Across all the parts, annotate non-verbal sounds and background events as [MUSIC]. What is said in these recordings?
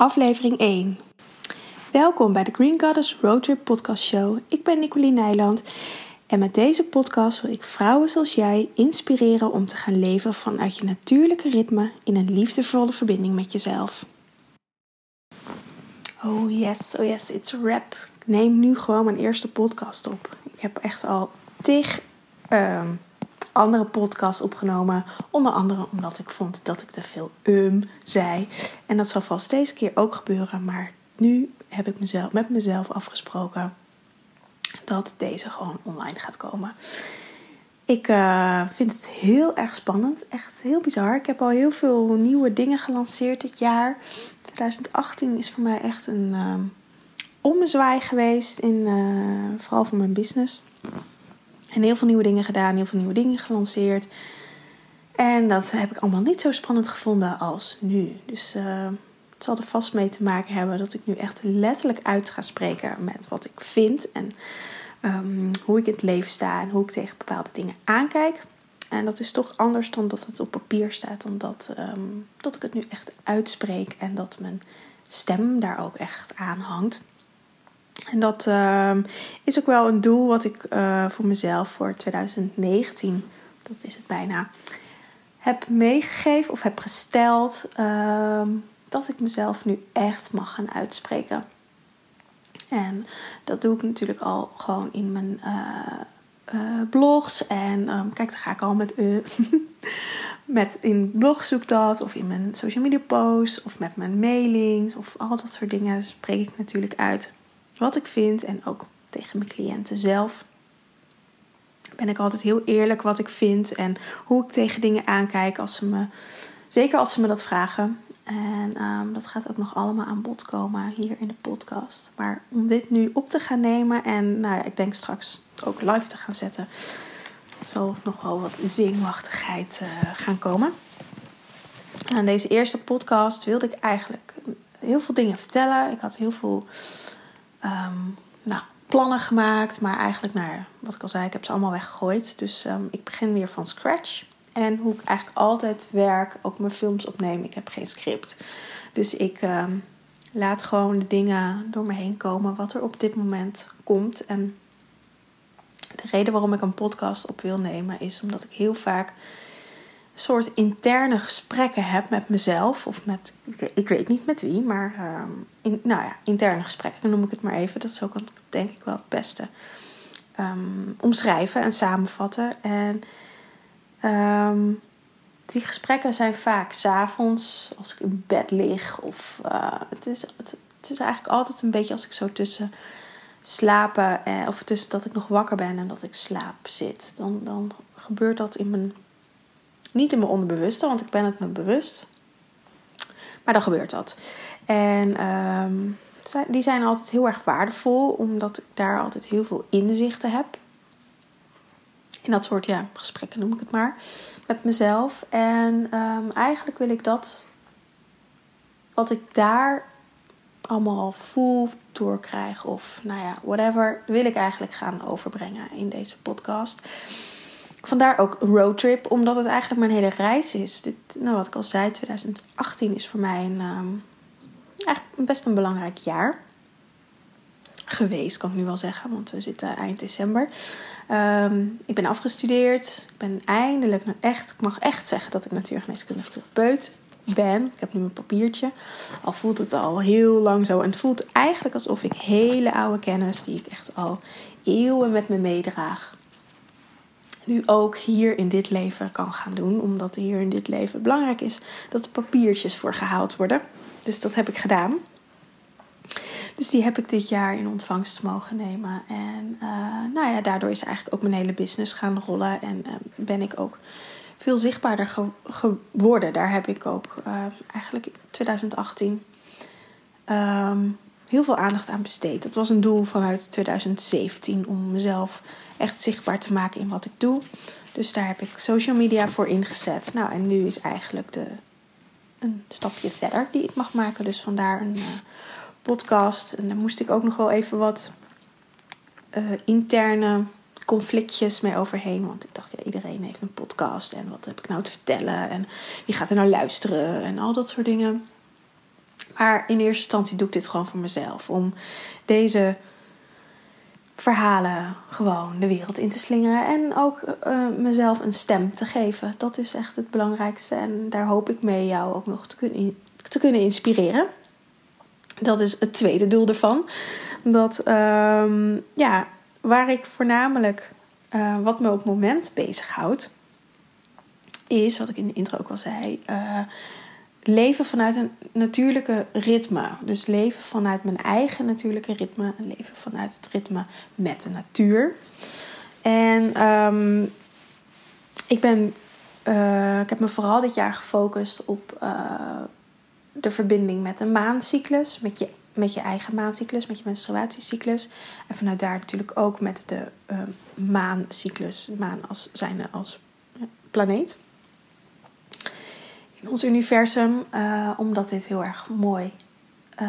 aflevering 1. Welkom bij de Green Goddess Roadtrip Podcast Show. Ik ben Nicoline Nijland en met deze podcast wil ik vrouwen zoals jij inspireren om te gaan leven vanuit je natuurlijke ritme in een liefdevolle verbinding met jezelf. Oh yes, oh yes, it's a rap. Ik neem nu gewoon mijn eerste podcast op. Ik heb echt al tig uh, andere podcasts opgenomen. Onder andere omdat ik vond dat ik te veel um zei. En dat zal vast deze keer ook gebeuren. Maar nu heb ik mezelf, met mezelf afgesproken dat deze gewoon online gaat komen. Ik uh, vind het heel erg spannend. Echt heel bizar. Ik heb al heel veel nieuwe dingen gelanceerd dit jaar. 2018 is voor mij echt een uh, ommezwaai geweest. In, uh, vooral voor mijn business. En heel veel nieuwe dingen gedaan, heel veel nieuwe dingen gelanceerd. En dat heb ik allemaal niet zo spannend gevonden als nu. Dus uh, het zal er vast mee te maken hebben dat ik nu echt letterlijk uit ga spreken met wat ik vind. En um, hoe ik in het leven sta en hoe ik tegen bepaalde dingen aankijk. En dat is toch anders dan dat het op papier staat. Omdat um, dat ik het nu echt uitspreek en dat mijn stem daar ook echt aan hangt. En dat uh, is ook wel een doel wat ik uh, voor mezelf voor 2019, dat is het bijna, heb meegegeven of heb gesteld. Uh, dat ik mezelf nu echt mag gaan uitspreken. En dat doe ik natuurlijk al gewoon in mijn uh, blogs. En um, kijk, daar ga ik al met, [LAUGHS] met in blog zoek dat. Of in mijn social media posts. Of met mijn mailings. Of al dat soort dingen spreek ik natuurlijk uit wat ik vind en ook tegen mijn cliënten zelf. Ben ik altijd heel eerlijk wat ik vind en hoe ik tegen dingen aankijk als ze me, zeker als ze me dat vragen. En um, dat gaat ook nog allemaal aan bod komen hier in de podcast. Maar om dit nu op te gaan nemen en nou ja, ik denk straks ook live te gaan zetten, zal nog wel wat zenuwachtigheid uh, gaan komen. En aan deze eerste podcast wilde ik eigenlijk heel veel dingen vertellen. Ik had heel veel um, nou, plannen gemaakt. Maar eigenlijk, nou wat ik al zei, ik heb ze allemaal weggegooid. Dus um, ik begin weer van scratch. En hoe ik eigenlijk altijd werk, ook mijn films opneem. Ik heb geen script. Dus ik um, laat gewoon de dingen door me heen komen wat er op dit moment komt. En de reden waarom ik een podcast op wil nemen is omdat ik heel vaak soort interne gesprekken heb met mezelf. Of met, ik weet niet met wie, maar in, nou ja, interne gesprekken, noem ik het maar even. Dat is ook denk ik wel het beste. Um, omschrijven en samenvatten. En um, die gesprekken zijn vaak s'avonds, als ik in bed lig. Of uh, het, is, het, het, is eigenlijk altijd een beetje als ik zo tussen slapen, eh, of tussen dat ik nog wakker ben en dat ik slaap zit. Dan, dan gebeurt dat in mijn niet in mijn onderbewuste, want ik ben het me bewust. Maar dan gebeurt dat. En um, die zijn altijd heel erg waardevol, omdat ik daar altijd heel veel inzichten heb. In dat soort ja, gesprekken noem ik het maar. Met mezelf. En um, eigenlijk wil ik dat, wat ik daar allemaal voel, doorkrijg of nou ja, whatever, wil ik eigenlijk gaan overbrengen in deze podcast. Vandaar ook roadtrip, omdat het eigenlijk mijn hele reis is. Dit, nou, wat ik al zei, 2018 is voor mij een, eigenlijk best een belangrijk jaar geweest, kan ik nu wel zeggen, want we zitten eind december. Um, ik ben afgestudeerd. Ik ben eindelijk nou echt, ik mag echt zeggen dat ik natuurgeneeskundige therapeut ben. Ik heb nu mijn papiertje. Al voelt het al heel lang zo. En het voelt eigenlijk alsof ik hele oude kennis, die ik echt al eeuwen met me meedraag, nu ook hier in dit leven kan gaan doen. Omdat hier in dit leven belangrijk is dat er papiertjes voor gehaald worden. Dus dat heb ik gedaan. Dus die heb ik dit jaar in ontvangst mogen nemen. En uh, nou ja, daardoor is eigenlijk ook mijn hele business gaan rollen. En uh, ben ik ook veel zichtbaarder ge geworden. Daar heb ik ook uh, eigenlijk in 2018 um, heel veel aandacht aan besteed. Dat was een doel vanuit 2017 om mezelf echt zichtbaar te maken in wat ik doe. Dus daar heb ik social media voor ingezet. Nou, en nu is eigenlijk de, een stapje verder die ik mag maken. Dus vandaar een uh, podcast. En daar moest ik ook nog wel even wat uh, interne conflictjes mee overheen. Want ik dacht, ja, iedereen heeft een podcast. En wat heb ik nou te vertellen? En wie gaat er nou luisteren? En al dat soort dingen. Maar in eerste instantie doe ik dit gewoon voor mezelf. Om deze verhalen gewoon de wereld in te slingeren. En ook uh, mezelf een stem te geven. Dat is echt het belangrijkste. En daar hoop ik mee jou ook nog te kunnen, te kunnen inspireren. Dat is het tweede doel ervan. Dat, uh, ja, waar ik voornamelijk, uh, wat me op het moment bezighoudt, is, wat ik in de intro ook al zei, leven vanuit een natuurlijke ritme. Dus leven vanuit mijn eigen natuurlijke ritme. En leven vanuit het ritme met de natuur. En um, ik ben, uh, ik heb me vooral dit jaar gefocust op uh, de verbinding met de maancyclus. Met je, met je eigen maancyclus, met je menstruatiecyclus. En vanuit daar natuurlijk ook met de uh, maancyclus. Maan als, zijnde als planeet in ons universum, uh, omdat dit heel erg mooi uh,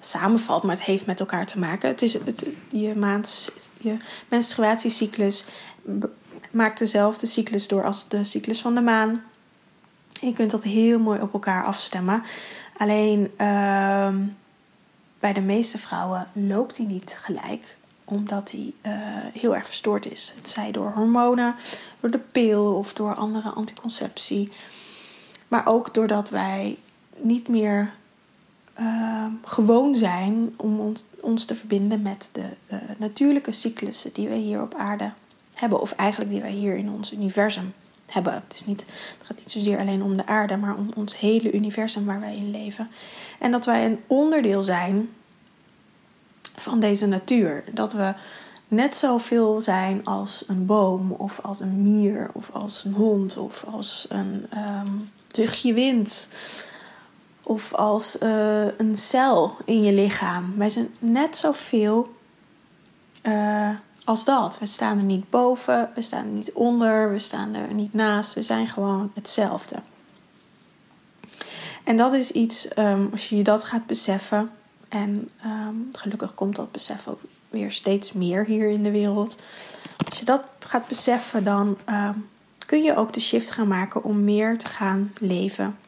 samenvalt, maar het heeft met elkaar te maken. Het is het, je, maand, je menstruatiecyclus maakt dezelfde cyclus door als de cyclus van de maan. Je kunt dat heel mooi op elkaar afstemmen. Alleen uh, bij de meeste vrouwen loopt die niet gelijk omdat die uh, heel erg verstoord is. Het zij door hormonen, door de pil of door andere anticonceptie. Maar ook doordat wij niet meer uh, gewoon zijn om ons, te verbinden met de natuurlijke cyclussen die we hier op aarde hebben. Of eigenlijk die wij hier in ons universum hebben. Het, is niet, het gaat niet zozeer alleen om de aarde, maar om ons hele universum waar wij in leven. En dat wij een onderdeel zijn van deze natuur. Dat we net zoveel zijn als een boom, of als een mier, of als een hond, of als een um, zuchtje wind. Of als uh, een cel in je lichaam. Wij zijn net zoveel uh, als dat. We staan er niet boven, we staan er niet onder, we staan er niet naast. We zijn gewoon hetzelfde. En dat is iets, um, als je dat gaat beseffen, en um, gelukkig komt dat besef ook weer steeds meer hier in de wereld. Als je dat gaat beseffen, dan um, kun je ook de shift gaan maken om meer te gaan leven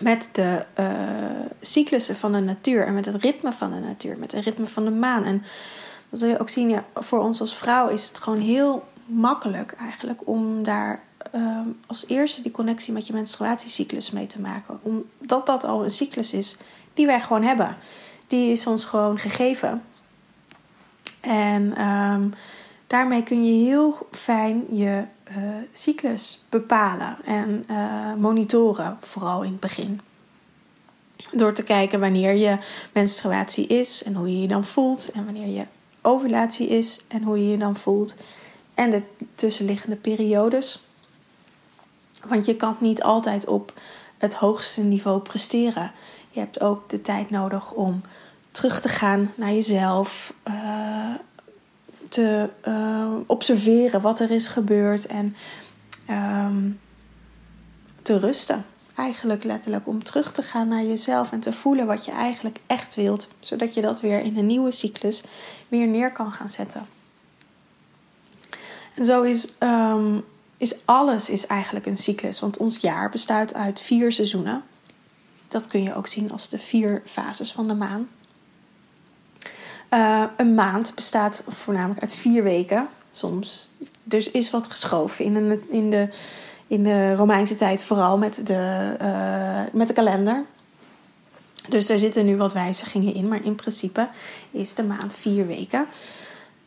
met de uh, cyclussen van de natuur en met het ritme van de natuur, met het ritme van de maan. En dan zul je ook zien, ja, voor ons als vrouw is het gewoon heel makkelijk eigenlijk om daar uh, als eerste die connectie met je menstruatiecyclus mee te maken. Omdat dat al een cyclus is die wij gewoon hebben. Die is ons gewoon gegeven. En um, daarmee kun je heel fijn je uh, cyclus bepalen en uh, monitoren, vooral in het begin. Door te kijken wanneer je menstruatie is en hoe je je dan voelt. En wanneer je ovulatie is en hoe je je dan voelt. En de tussenliggende periodes. Want je kan niet altijd op het hoogste niveau presteren. Je hebt ook de tijd nodig om terug te gaan naar jezelf. Uh, te uh, observeren wat er is gebeurd en um, te rusten. Eigenlijk letterlijk om terug te gaan naar jezelf en te voelen wat je eigenlijk echt wilt, zodat je dat weer in een nieuwe cyclus weer neer kan gaan zetten. En zo is, um, is alles is eigenlijk een cyclus, want ons jaar bestaat uit vier seizoenen. Dat kun je ook zien als de vier fases van de maan. Uh, een maand bestaat voornamelijk uit vier weken. Soms. Dus is wat geschoven in, in, de, in de Romeinse tijd, vooral met de, uh, met de kalender. Dus er zitten nu wat wijzigingen in, maar in principe is de maand vier weken.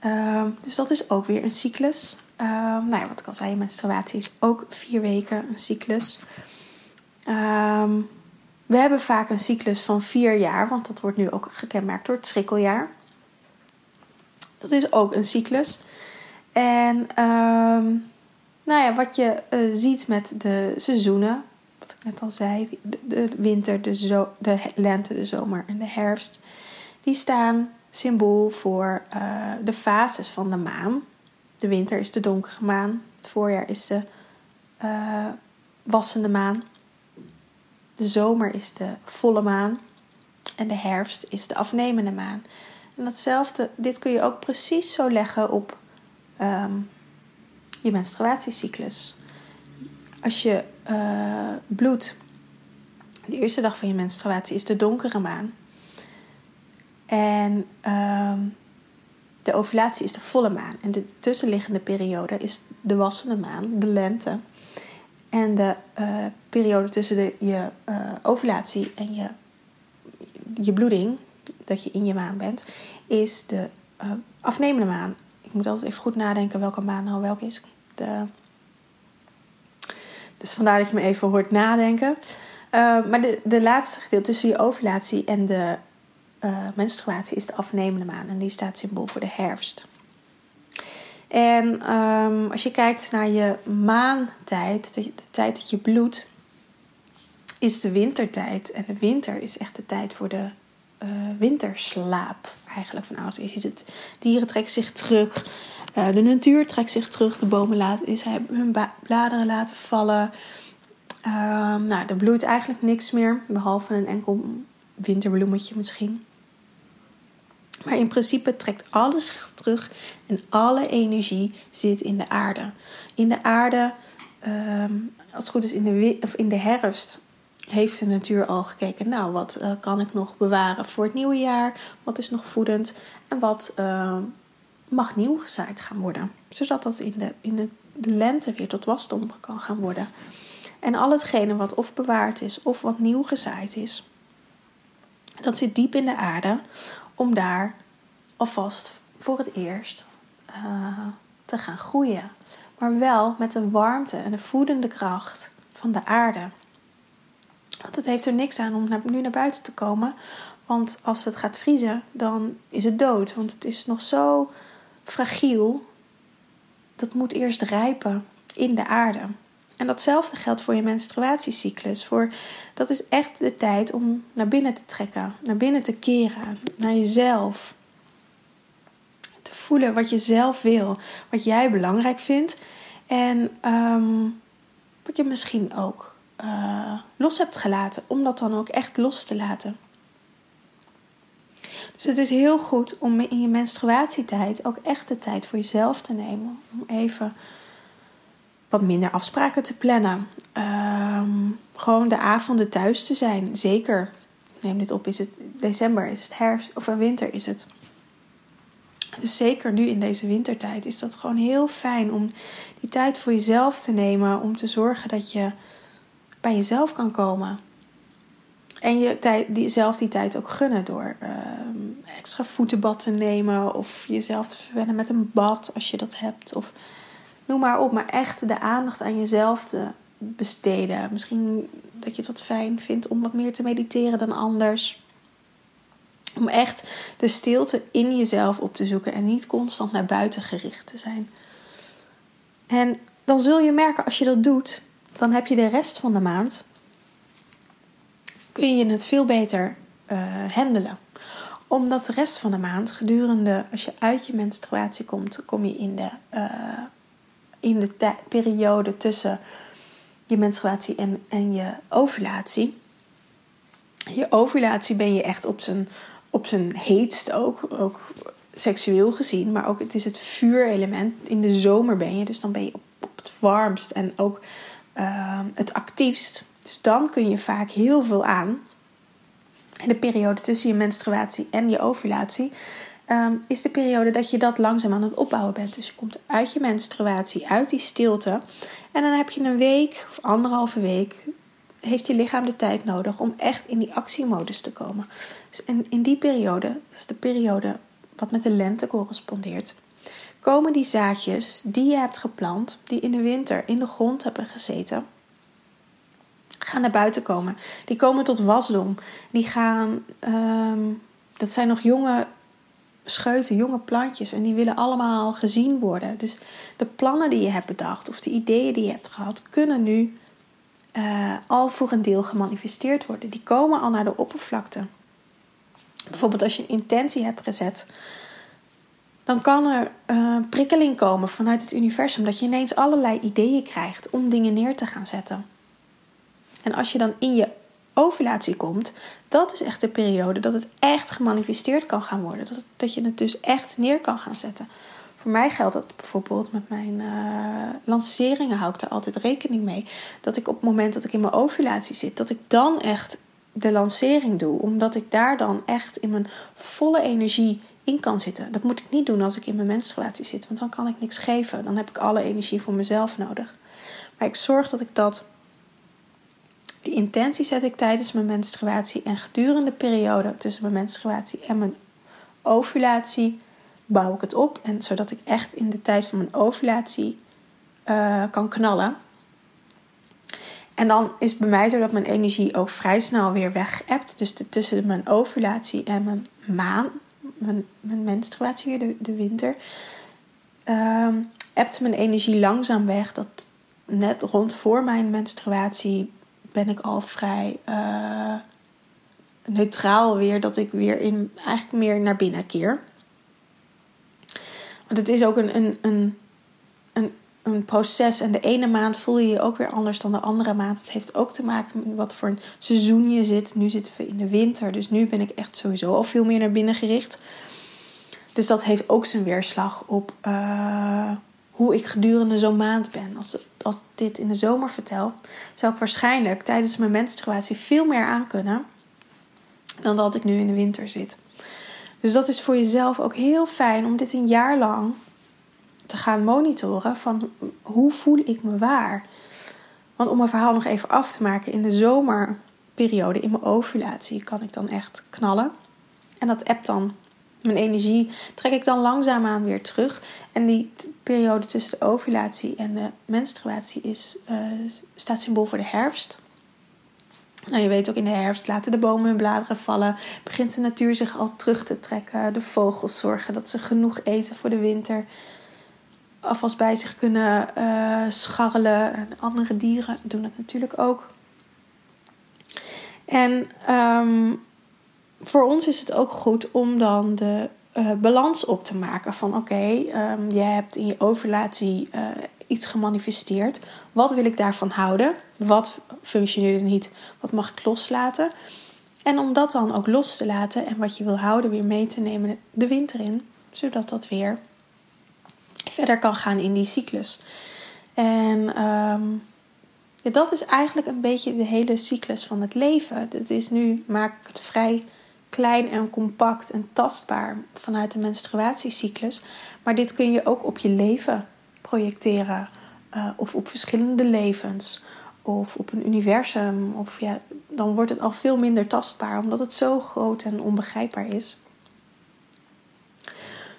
Uh, dus dat is ook weer een cyclus. nou ja, wat ik al zei, menstruatie is ook vier weken een cyclus. Ehm, we hebben vaak een cyclus van vier jaar, want dat wordt nu ook gekenmerkt door het schrikkeljaar. Dat is ook een cyclus. En um, nou ja, wat je uh, ziet met de seizoenen, wat ik net al zei, de, winter, de, zo, de lente, de zomer en de herfst, die staan symbool voor uh, de fases van de maan. De winter is de donkere maan, het voorjaar is de uh, wassende maan, de zomer is de volle maan en de herfst is de afnemende maan. En datzelfde, dit kun je ook precies zo leggen op um, je menstruatiecyclus. Als je uh, bloed De eerste dag van je menstruatie is de donkere maan. En ehm, de ovulatie is de volle maan. En de tussenliggende periode is de wassende maan, de lente. En de uh, periode tussen de, je uh, ovulatie en je, je bloeding, dat je in je maan bent, is de uh, afnemende maan. Ik moet altijd even goed nadenken welke maan nou welke is. De, dus vandaar dat je me even hoort nadenken. maar de, de laatste gedeelte tussen je ovulatie en de menstruatie is de afnemende maan. En die staat symbool voor de herfst. En um, als je kijkt naar je maantijd, de, de, tijd dat je bloedt, is de wintertijd. En de winter is echt de tijd voor de uh, winterslaap. Eigenlijk van oud. Je ziet het, dieren trekken zich terug. Uh, de natuur trekt zich terug. De bomen laten is, hun bladeren laten vallen. Uh, nou, er bloeit eigenlijk niks meer. Behalve een enkel winterbloemetje misschien. Maar in principe trekt alles zich terug en alle energie zit in de aarde. In de aarde, ehm, als het goed is in de, of in de herfst, heeft de natuur al gekeken. Nou, wat uh, kan ik nog bewaren voor het nieuwe jaar? Wat is nog voedend? En wat uh, mag nieuw gezaaid gaan worden? Zodat dat in, de, in de, lente weer tot wasdom kan gaan worden. En al hetgene wat of bewaard is of wat nieuw gezaaid is, dat zit diep in de aarde om daar alvast voor het eerst uh, te gaan groeien. Maar wel met de warmte en de voedende kracht van de aarde. Het heeft er niks aan om nu naar buiten te komen. Want als het gaat vriezen, dan is het dood. Want het is nog zo fragiel. Dat moet eerst rijpen in de aarde. En datzelfde geldt voor je menstruatiecyclus. Voor, dat is echt de tijd om naar binnen te trekken, naar binnen te keren, naar jezelf. Te voelen wat je zelf wil, wat jij belangrijk vindt en ehm, wat je misschien ook uh, los hebt gelaten, om dat dan ook echt los te laten. Dus het is heel goed om in je menstruatietijd ook echt de tijd voor jezelf te nemen. Om even wat minder afspraken te plannen. Um, gewoon de avonden thuis te zijn. Zeker, neem dit op, is het december, is het herfst of winter is het. Dus zeker nu in deze wintertijd is dat gewoon heel fijn om die tijd voor jezelf te nemen. Om te zorgen dat je bij jezelf kan komen. En je tijd, die, die tijd ook gunnen door uh, extra voetenbad te nemen. Of jezelf te verwennen met een bad als je dat hebt. Of noem maar op. Maar echt de aandacht aan jezelf te besteden. Misschien dat je het wat fijn vindt om wat meer te mediteren dan anders. Om echt de stilte in jezelf op te zoeken en niet constant naar buiten gericht te zijn. En dan zul je merken als je dat doet, dan heb je de rest van de maand. Kun je het veel beter uh, handelen. Omdat de rest van de maand gedurende, als je uit je menstruatie komt, kom je in de uh, in de periode tussen je menstruatie en, en je ovulatie. Je ovulatie ben je echt op zijn, op zijn heetst ook, ook seksueel gezien, maar ook het is het vuurelement. In de zomer ben je, dus dan ben je op het warmst en ook uh, het actiefst. Dus dan kun je vaak heel veel aan. In de periode tussen je menstruatie en je ovulatie Ehm, is de periode dat je dat langzaam aan het opbouwen bent. Dus je komt uit je menstruatie, uit die stilte. En dan heb je een week of anderhalve week, heeft je lichaam de tijd nodig om echt in die actiemodus te komen. Dus in, in die periode, dat is de periode wat met de lente correspondeert, komen die zaadjes die je hebt geplant, die in de winter in de grond hebben gezeten, gaan naar buiten komen. Die komen tot wasdom. Die gaan, ehm, dat zijn nog jonge scheuten, jonge plantjes. En die willen allemaal gezien worden. Dus de plannen die je hebt bedacht of de ideeën die je hebt gehad, kunnen nu uh, al voor een deel gemanifesteerd worden. Die komen al naar de oppervlakte. Bijvoorbeeld als je een intentie hebt gezet, dan kan er uh, prikkeling komen vanuit het universum. Dat je ineens allerlei ideeën krijgt om dingen neer te gaan zetten. En als je dan in je ovulatie komt, dat is echt de periode dat het echt gemanifesteerd kan gaan worden. Dat, dat je het dus echt neer kan gaan zetten. Voor mij geldt dat bijvoorbeeld met mijn uh, lanceringen, hou ik daar altijd rekening mee. Dat ik op het moment dat ik in mijn ovulatie zit, dat ik dan echt de lancering doe. Omdat ik daar dan echt in mijn volle energie in kan zitten. Dat moet ik niet doen als ik in mijn menstruatie zit, want dan kan ik niks geven. Dan heb ik alle energie voor mezelf nodig. Maar ik zorg dat ik dat. Die intentie zet ik tijdens mijn menstruatie en gedurende de periode tussen mijn menstruatie en mijn ovulatie bouw ik het op. En zodat ik echt in de tijd van mijn ovulatie uh, kan knallen. En dan is het bij mij zo dat mijn energie ook vrij snel weer weg hebt. Dus tussen mijn ovulatie en mijn maan, mijn, mijn menstruatie de, de winter, uh, mijn energie langzaam weg. Dat net rond voor mijn menstruatie ben ik al vrij uh, neutraal weer. Dat ik weer in, eigenlijk meer naar binnen keer. Want het is ook een, een, een, een proces. En de ene maand voel je je ook weer anders dan de andere maand. Het heeft ook te maken met wat voor een seizoen je zit. Nu zitten we in de winter, dus nu ben ik echt sowieso al veel meer naar binnen gericht. Dus dat heeft ook zijn weerslag op uh, hoe ik gedurende zo'n maand ben. Als, als ik dit in de zomer vertel, zou ik waarschijnlijk tijdens mijn menstruatie veel meer aankunnen dan dat ik nu in de winter zit. Dus dat is voor jezelf ook heel fijn om dit een jaar lang te gaan monitoren van hoe voel ik me waar. Want om mijn verhaal nog even af te maken, in de zomerperiode, in mijn ovulatie, kan ik dan echt knallen. En dat appt dan. Mijn energie trek ik dan langzaamaan weer terug. En die periode tussen de ovulatie en de menstruatie is, uh, staat symbool voor de herfst. Nou, je weet ook in de herfst laten de bomen hun bladeren vallen. Begint de natuur zich al terug te trekken. De vogels zorgen dat ze genoeg eten voor de winter afwas bij zich kunnen uh, scharrelen. En andere dieren doen dat natuurlijk ook. En um, voor ons is het ook goed om dan de uh, balans op te maken. Van oké, okay, um, jij hebt in je ovulatie uh, iets gemanifesteerd. Wat wil ik daarvan houden? Wat functioneert niet? Wat mag ik loslaten? En om dat dan ook los te laten en wat je wil houden weer mee te nemen de winter in. Zodat dat weer verder kan gaan in die cyclus. En ja, dat is eigenlijk een beetje de hele cyclus van het leven. Het is nu, maak ik het vrij klein en compact en tastbaar vanuit de menstruatiecyclus. Maar dit kun je ook op je leven projecteren. Uh, of op verschillende levens. Of op een universum. Of ja, dan wordt het al veel minder tastbaar. Omdat het zo groot en onbegrijpbaar is.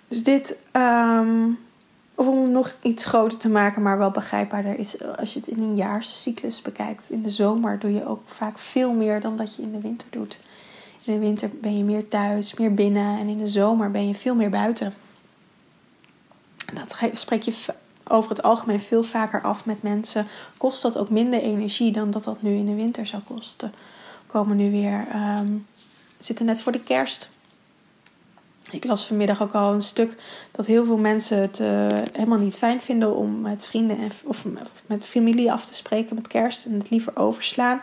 Dus dit... Um, of om nog iets groter te maken, maar wel begrijpbaarder is als je het in een jaarscyclus bekijkt. In de zomer doe je ook vaak veel meer dan dat je in de winter doet. In de winter ben je meer thuis, meer binnen en in de zomer ben je veel meer buiten. Dat spreek je over het algemeen veel vaker af met mensen. Kost dat ook minder energie dan dat dat nu in de winter zou kosten. Komen nu weer, um, zitten net voor de kerst. Ik las vanmiddag ook al een stuk dat heel veel mensen het uh, helemaal niet fijn vinden om met vrienden en, of met familie af te spreken met kerst en het liever overslaan.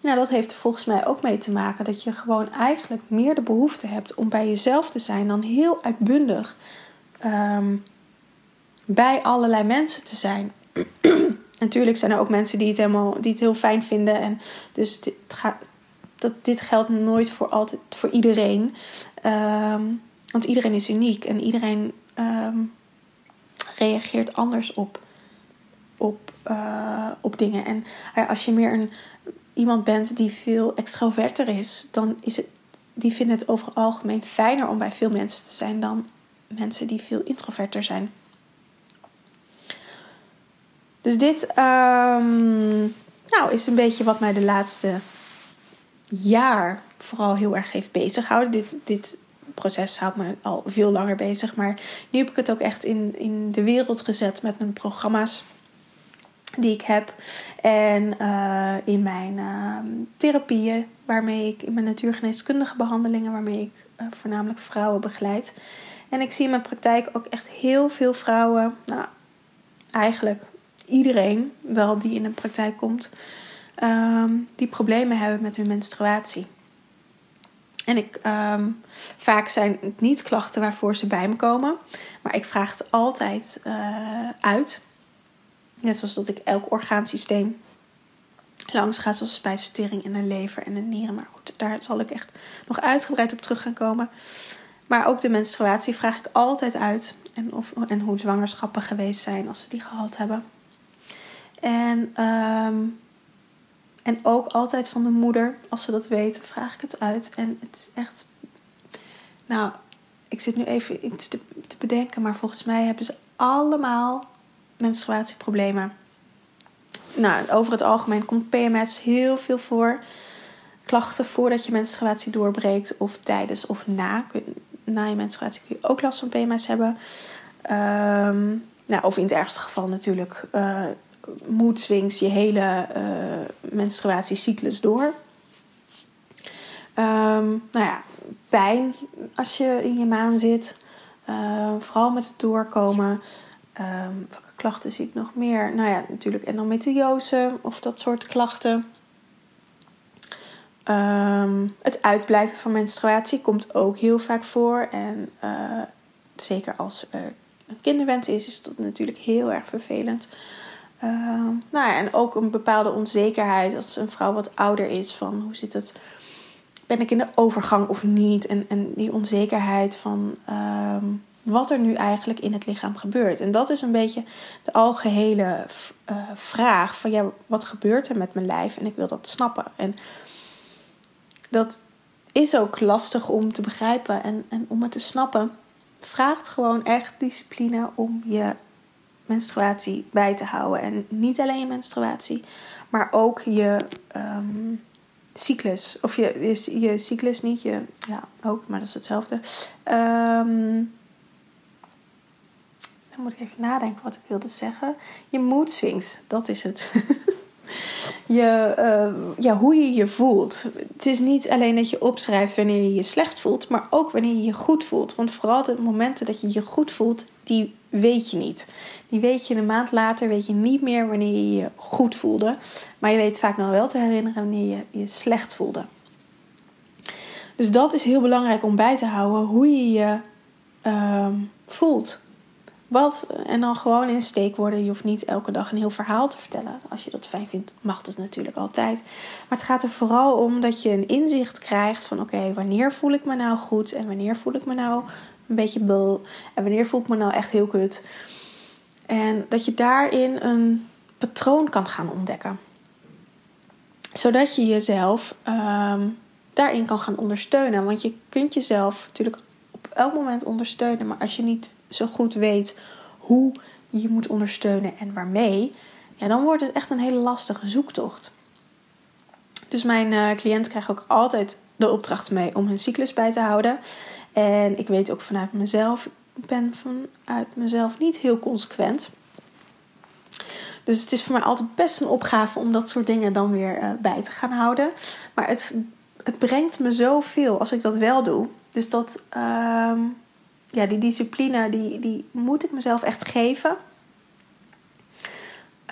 Nou, dat heeft er volgens mij ook mee te maken dat je gewoon eigenlijk meer de behoefte hebt om bij jezelf te zijn dan heel uitbundig um, bij allerlei mensen te zijn. [CLEARS THROAT] Natuurlijk zijn er ook mensen die het, helemaal, die het heel fijn vinden. En dus het gaat, dat, dit geldt nooit voor, altijd, voor iedereen. Um, want iedereen is uniek en iedereen um, reageert anders op, op, uh, op dingen. En als je meer een, iemand bent die veel extroverter is, dan is het, die vinden het over het algemeen fijner om bij veel mensen te zijn dan mensen die veel introverter zijn. Dus dit um, nou, is een beetje wat mij de laatste jaar vooral heel erg heeft bezighouden. Dit, dit proces houdt me al veel langer bezig. Maar nu heb ik het ook echt in, in de wereld gezet met mijn programma's die ik heb. En uh, in mijn uh, therapieën, waarmee ik in mijn natuurgeneeskundige behandelingen, waarmee ik uh, voornamelijk vrouwen begeleid. En ik zie in mijn praktijk ook echt heel veel vrouwen, nou eigenlijk iedereen wel die in de praktijk komt, ehm, die problemen hebben met hun menstruatie. En ik, um, vaak zijn het niet klachten waarvoor ze bij me komen. Maar ik vraag het altijd uh, uit. Net zoals dat ik elk orgaansysteem langs gaat, zoals spijsvertering en de lever en de nieren. Maar goed, daar zal ik echt nog uitgebreid op terug gaan komen. Maar ook de menstruatie vraag ik altijd uit. En, of, en hoe zwangerschappen geweest zijn als ze die gehad hebben. En, ehm, en ook altijd van de moeder, als ze dat weet, vraag ik het uit. En het is echt. Nou, ik zit nu even iets te, bedenken, maar volgens mij hebben ze allemaal menstruatieproblemen. Nou, over het algemeen komt PMS heel veel voor. Klachten voordat je menstruatie doorbreekt, of tijdens of na. Na je menstruatie kun je ook last van PMS hebben. Um, nou, of in het ergste geval natuurlijk uh, mood swings je hele uh, menstruatiecyclus door. Um, nou ja, pijn als je in je maan zit. Uh, vooral met het doorkomen. Um, welke klachten zie ik nog meer? Nou ja, natuurlijk endometriose of dat soort klachten. Het uitblijven van menstruatie komt ook heel vaak voor. En uh, zeker als er een kinderwens is, is dat natuurlijk heel erg vervelend. Uh, nou ja, en ook een bepaalde onzekerheid als een vrouw wat ouder is. Van hoe zit het? Ben ik in de overgang of niet? En, en die onzekerheid van um, wat er nu eigenlijk in het lichaam gebeurt. En dat is een beetje de algehele uh, vraag van ja, wat gebeurt er met mijn lijf? En ik wil dat snappen. En dat is ook lastig om te begrijpen en, en om het te snappen. Vraagt gewoon echt discipline om je menstruatie bij te houden. En niet alleen je menstruatie, maar ook je um, cyclus. Of je, je, je, cyclus niet, je, ja, ook, maar dat is hetzelfde. Um, dan moet ik even nadenken wat ik wilde zeggen. Je mood swings, dat is het. [LAUGHS] je, uh, ja, hoe je je voelt. Het is niet alleen dat je opschrijft wanneer je je slecht voelt, maar ook wanneer je je goed voelt. Want vooral de momenten dat je je goed voelt, die weet je niet. Die weet je een maand later, weet je niet meer wanneer je je goed voelde. Maar je weet vaak nog wel te herinneren wanneer je je slecht voelde. Dus dat is heel belangrijk om bij te houden hoe je je uh, voelt. Wat, en dan gewoon in steekwoorden. Je hoeft niet elke dag een heel verhaal te vertellen. Als je dat fijn vindt, mag dat natuurlijk altijd. Maar het gaat er vooral om dat je een inzicht krijgt van: oké, wanneer voel ik me nou goed en wanneer voel ik me nou een beetje bul en wanneer voel ik me nou echt heel kut. En dat je daarin een patroon kan gaan ontdekken. Zodat je jezelf um, daarin kan gaan ondersteunen. Want je kunt jezelf natuurlijk op elk moment ondersteunen. Maar als je niet zo goed weet hoe je je moet ondersteunen en waarmee, ja, dan wordt het echt een hele lastige zoektocht. Dus mijn uh, cliënt krijgt ook altijd de opdracht mee om hun cyclus bij te houden. En ik weet ook vanuit mezelf, ik ben vanuit mezelf niet heel consequent. Dus het is voor mij altijd best een opgave om dat soort dingen dan weer uh, bij te gaan houden. Maar het, het brengt me zoveel als ik dat wel doe. Dus dat, uh, ja, die discipline, die, die moet ik mezelf echt geven.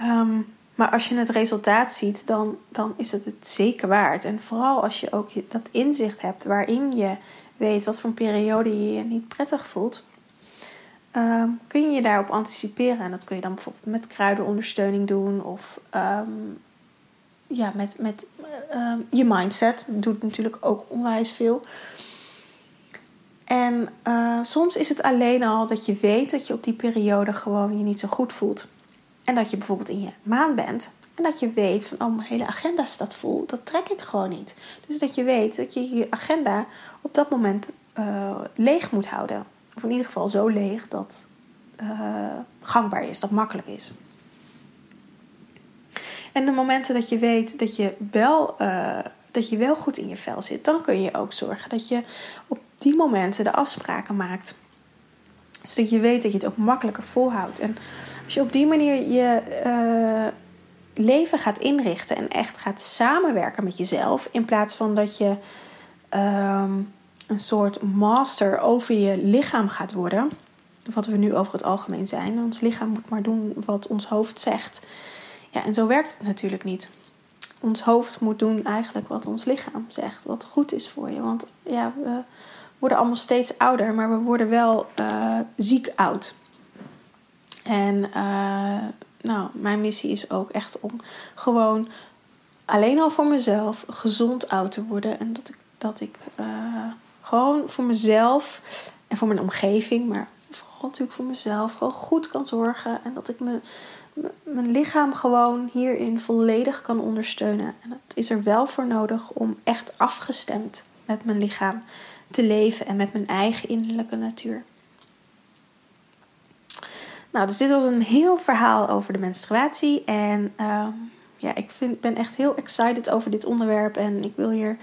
Um, maar als je het resultaat ziet, dan, dan is het het zeker waard. En vooral als je ook dat inzicht hebt waarin je weet wat voor een periode je je niet prettig voelt. Um, kun je je daarop anticiperen. En dat kun je dan bijvoorbeeld met kruidenondersteuning doen. Of um, ja, met, met je mindset. Doet natuurlijk ook onwijs veel. En uh, soms is het alleen al dat je weet dat je op die periode gewoon je niet zo goed voelt. En dat je bijvoorbeeld in je maan bent. En dat je weet van, oh, mijn hele agenda staat vol. Dat trek ik gewoon niet. Dus dat je weet dat je je agenda op dat moment uh, leeg moet houden. Of in ieder geval zo leeg dat uh, gangbaar is, dat makkelijk is. En de momenten dat je weet dat je wel, uh, dat je wel goed in je vel zit, dan kun je ook zorgen dat je op die momenten de afspraken maakt. Zodat je weet dat je het ook makkelijker volhoudt. En als je op die manier je leven gaat inrichten en echt gaat samenwerken met jezelf, in plaats van dat je um, een soort master over je lichaam gaat worden, wat we nu over het algemeen zijn. Ons lichaam moet maar doen wat ons hoofd zegt. Ja, en zo werkt het natuurlijk niet. Ons hoofd moet doen eigenlijk wat ons lichaam zegt, wat goed is voor je. Want ja, we worden allemaal steeds ouder, maar we worden wel uh, ziek oud. En uh, nou, mijn missie is ook echt om gewoon alleen al voor mezelf gezond oud te worden. En dat ik, dat ik uh, gewoon voor mezelf en voor mijn omgeving, maar vooral natuurlijk voor mezelf, gewoon goed kan zorgen. En dat ik mijn lichaam gewoon hierin volledig kan ondersteunen. En dat is er wel voor nodig om echt afgestemd met mijn lichaam te leven en met mijn eigen innerlijke natuur. Nou, dus dit was een heel verhaal over de menstruatie. En uh, ja, ik vind, ben echt heel excited over dit onderwerp. En ik wil hier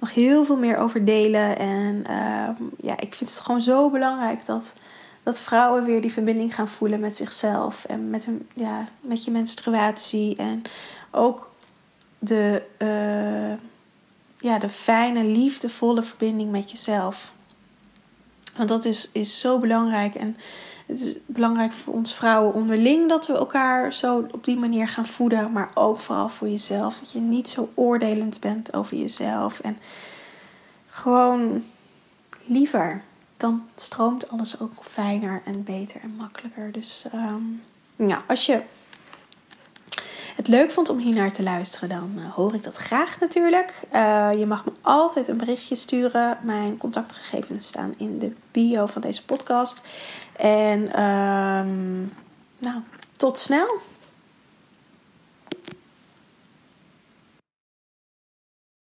nog heel veel meer over delen. En uh, ja, ik vind het gewoon zo belangrijk dat, dat vrouwen weer die verbinding gaan voelen met zichzelf. En met, hun, ja, met je menstruatie. En ook de, uh, ja, de fijne, liefdevolle verbinding met jezelf. Want dat is, is zo belangrijk. En het is belangrijk voor ons vrouwen onderling dat we elkaar zo op die manier gaan voeden. Maar ook vooral voor jezelf. Dat je niet zo oordelend bent over jezelf. En gewoon liever. Dan stroomt alles ook fijner en beter en makkelijker. Dus um, ja, als je het leuk vond om hier naar te luisteren, dan uh, hoor ik dat graag natuurlijk. Uh, je mag me altijd een berichtje sturen. Mijn contactgegevens staan in de bio van deze podcast. En um, nou, tot snel.